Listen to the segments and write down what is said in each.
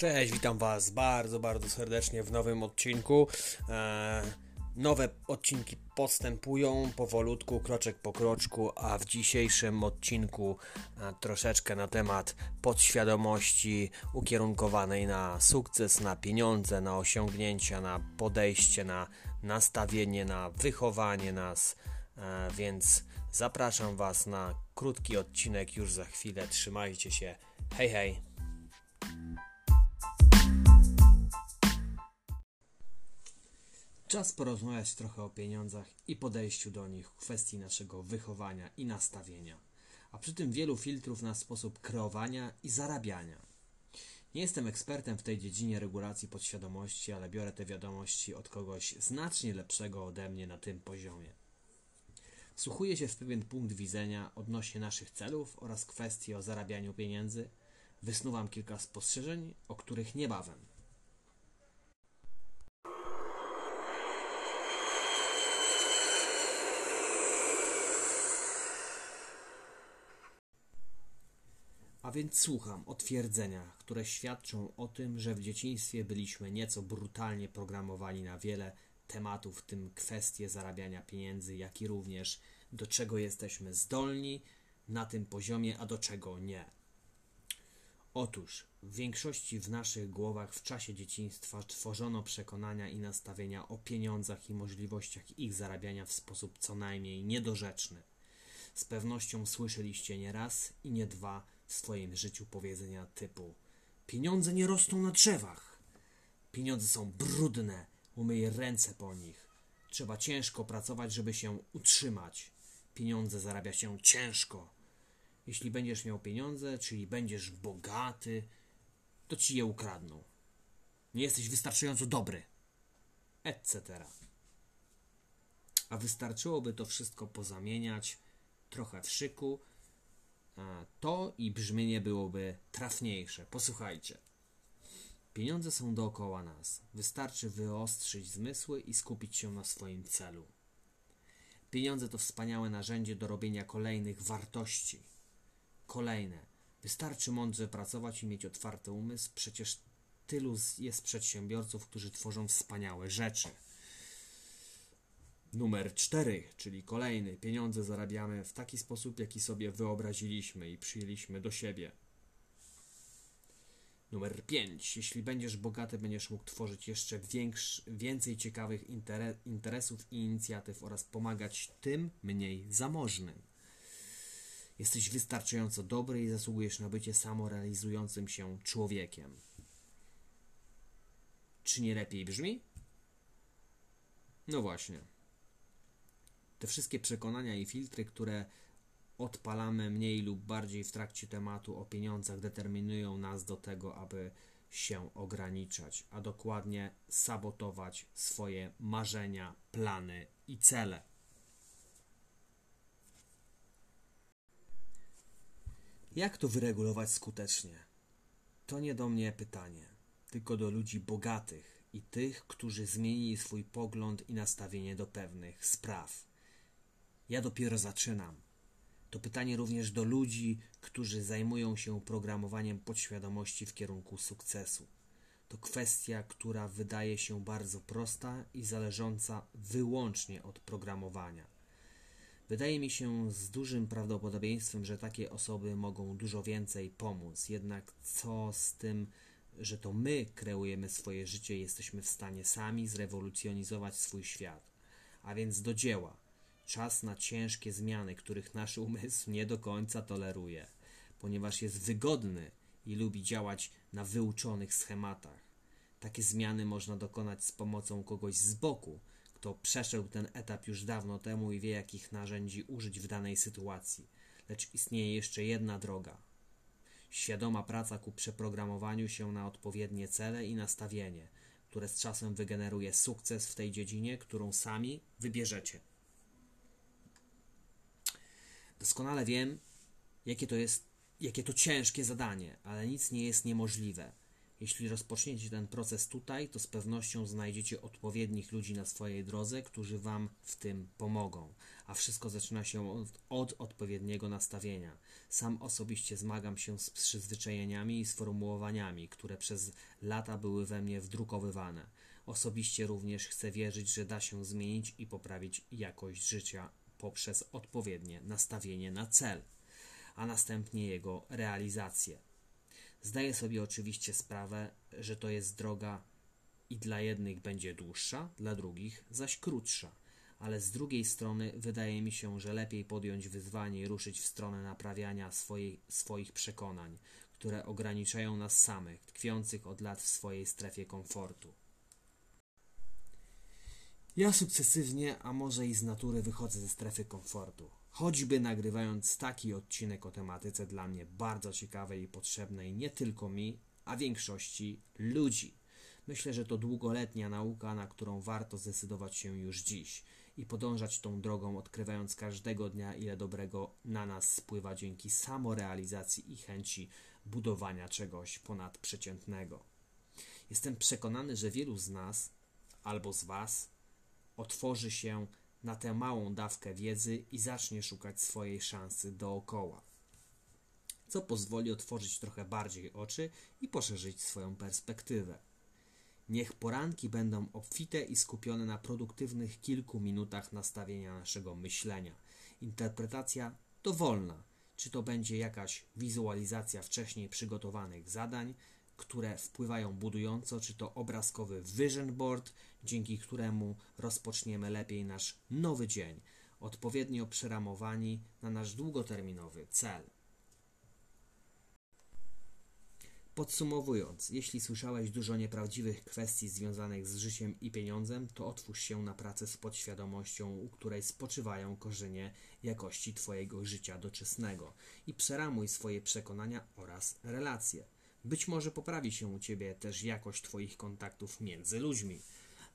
Cześć, witam Was bardzo, bardzo serdecznie w nowym odcinku. E, nowe odcinki postępują powolutku, kroczek po kroczku, a w dzisiejszym odcinku e, troszeczkę na temat podświadomości ukierunkowanej na sukces, na pieniądze, na osiągnięcia, na podejście, na nastawienie, na wychowanie nas. E, więc zapraszam Was na krótki odcinek już za chwilę. Trzymajcie się. Hej, hej. Czas porozmawiać trochę o pieniądzach i podejściu do nich kwestii naszego wychowania i nastawienia, a przy tym wielu filtrów na sposób kreowania i zarabiania. Nie jestem ekspertem w tej dziedzinie regulacji podświadomości, ale biorę te wiadomości od kogoś znacznie lepszego ode mnie na tym poziomie. Wsłuchuję się w pewien punkt widzenia odnośnie naszych celów oraz kwestii o zarabianiu pieniędzy. Wysnuwam kilka spostrzeżeń, o których niebawem. A więc słucham o twierdzeniach, które świadczą o tym, że w dzieciństwie byliśmy nieco brutalnie programowani na wiele tematów, w tym kwestie zarabiania pieniędzy, jak i również do czego jesteśmy zdolni na tym poziomie, a do czego nie. Otóż w większości w naszych głowach w czasie dzieciństwa tworzono przekonania i nastawienia o pieniądzach i możliwościach ich zarabiania w sposób co najmniej niedorzeczny. Z pewnością słyszeliście nie raz i nie dwa w swoim życiu powiedzenia typu Pieniądze nie rosną na drzewach. Pieniądze są brudne, umyj ręce po nich. Trzeba ciężko pracować, żeby się utrzymać. Pieniądze zarabia się ciężko. Jeśli będziesz miał pieniądze, czyli będziesz bogaty, to ci je ukradną. Nie jesteś wystarczająco dobry. Etc. A wystarczyłoby to wszystko pozamieniać trochę w szyku to i brzmienie byłoby trafniejsze. Posłuchajcie. Pieniądze są dookoła nas. Wystarczy wyostrzyć zmysły i skupić się na swoim celu. Pieniądze to wspaniałe narzędzie do robienia kolejnych wartości. Kolejne. Wystarczy mądrze pracować i mieć otwarty umysł. Przecież tylu jest przedsiębiorców, którzy tworzą wspaniałe rzeczy. Numer 4, czyli kolejny. Pieniądze zarabiamy w taki sposób, jaki sobie wyobraziliśmy i przyjęliśmy do siebie. Numer 5. Jeśli będziesz bogaty, będziesz mógł tworzyć jeszcze większy, więcej ciekawych interesów i inicjatyw oraz pomagać tym mniej zamożnym. Jesteś wystarczająco dobry i zasługujesz na bycie samorealizującym się człowiekiem. Czy nie lepiej brzmi? No właśnie te wszystkie przekonania i filtry, które odpalamy mniej lub bardziej w trakcie tematu o pieniądzach, determinują nas do tego, aby się ograniczać, a dokładnie sabotować swoje marzenia, plany i cele. Jak to wyregulować skutecznie? To nie do mnie pytanie, tylko do ludzi bogatych i tych, którzy zmienili swój pogląd i nastawienie do pewnych spraw. Ja dopiero zaczynam. To pytanie również do ludzi, którzy zajmują się programowaniem podświadomości w kierunku sukcesu. To kwestia, która wydaje się bardzo prosta i zależąca wyłącznie od programowania. Wydaje mi się z dużym prawdopodobieństwem, że takie osoby mogą dużo więcej pomóc. Jednak co z tym, że to my kreujemy swoje życie i jesteśmy w stanie sami zrewolucjonizować swój świat? A więc do dzieła czas na ciężkie zmiany, których nasz umysł nie do końca toleruje, ponieważ jest wygodny i lubi działać na wyuczonych schematach. Takie zmiany można dokonać z pomocą kogoś z boku, kto przeszedł ten etap już dawno temu i wie, jakich narzędzi użyć w danej sytuacji. Lecz istnieje jeszcze jedna droga. Świadoma praca ku przeprogramowaniu się na odpowiednie cele i nastawienie, które z czasem wygeneruje sukces w tej dziedzinie, którą sami wybierzecie. Doskonale wiem, jakie to jest, jakie to ciężkie zadanie, ale nic nie jest niemożliwe. Jeśli rozpoczniecie ten proces tutaj, to z pewnością znajdziecie odpowiednich ludzi na swojej drodze, którzy Wam w tym pomogą. A wszystko zaczyna się od, od odpowiedniego nastawienia. Sam osobiście zmagam się z przyzwyczajeniami i sformułowaniami, które przez lata były we mnie wdrukowywane. Osobiście również chcę wierzyć, że da się zmienić i poprawić jakość życia poprzez odpowiednie nastawienie na cel, a następnie jego realizację. Zdaję sobie oczywiście sprawę, że to jest droga i dla jednych będzie dłuższa, dla drugich zaś krótsza, ale z drugiej strony wydaje mi się, że lepiej podjąć wyzwanie i ruszyć w stronę naprawiania swojej, swoich przekonań, które ograniczają nas samych, tkwiących od lat w swojej strefie komfortu. Ja sukcesywnie, a może i z natury wychodzę ze strefy komfortu. Choćby nagrywając taki odcinek o tematyce dla mnie bardzo ciekawej i potrzebnej nie tylko mi, a większości ludzi. Myślę, że to długoletnia nauka, na którą warto zdecydować się już dziś i podążać tą drogą, odkrywając każdego dnia, ile dobrego na nas spływa dzięki samorealizacji i chęci budowania czegoś ponadprzeciętnego. Jestem przekonany, że wielu z nas albo z Was otworzy się na tę małą dawkę wiedzy i zacznie szukać swojej szansy dookoła, co pozwoli otworzyć trochę bardziej oczy i poszerzyć swoją perspektywę. Niech poranki będą obfite i skupione na produktywnych kilku minutach nastawienia naszego myślenia. Interpretacja dowolna, czy to będzie jakaś wizualizacja wcześniej przygotowanych zadań, które wpływają budująco, czy to obrazkowy vision board, dzięki któremu rozpoczniemy lepiej nasz nowy dzień, odpowiednio przeramowani na nasz długoterminowy cel. Podsumowując, jeśli słyszałeś dużo nieprawdziwych kwestii związanych z życiem i pieniądzem, to otwórz się na pracę z podświadomością, u której spoczywają korzenie jakości Twojego życia doczesnego i przeramuj swoje przekonania oraz relacje. Być może poprawi się u Ciebie też jakość Twoich kontaktów między ludźmi.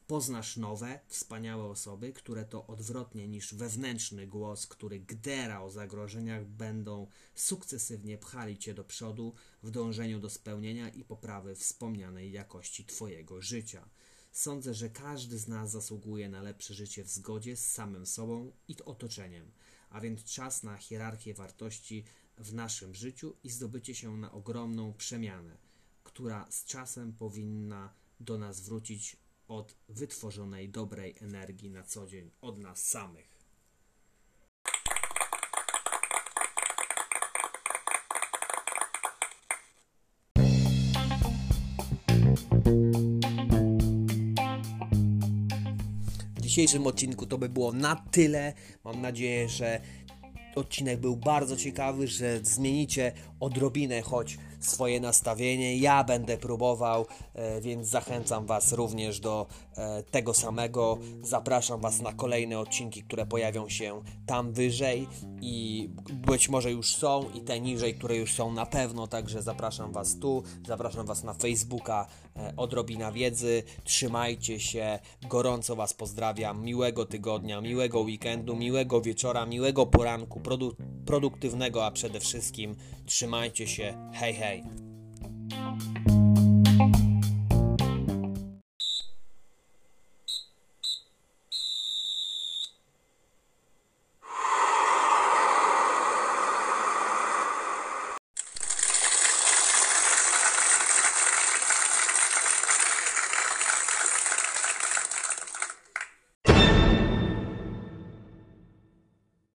Poznasz nowe, wspaniałe osoby, które to odwrotnie niż wewnętrzny głos, który gdera o zagrożeniach, będą sukcesywnie pchali Cię do przodu w dążeniu do spełnienia i poprawy wspomnianej jakości Twojego życia. Sądzę, że każdy z nas zasługuje na lepsze życie w zgodzie z samym sobą i otoczeniem, a więc czas na hierarchię wartości w naszym życiu i zdobycie się na ogromną przemianę, która z czasem powinna do nas wrócić od wytworzonej dobrej energii na co dzień od nas samych. W dzisiejszym odcinku to by było na tyle. Mam nadzieję, że odcinek był bardzo ciekawy, że zmienicie odrobinę choć swoje nastawienie. Ja będę próbował, e, więc zachęcam Was również do e, tego samego. Zapraszam Was na kolejne odcinki, które pojawią się tam wyżej i być może już są i te niżej, które już są na pewno. Także zapraszam Was tu, zapraszam Was na Facebooka e, Odrobina Wiedzy. Trzymajcie się, gorąco Was pozdrawiam. Miłego tygodnia, miłego weekendu, miłego wieczora, miłego poranku, produktywnego, a przede wszystkim trzymajcie się. Hej, hej.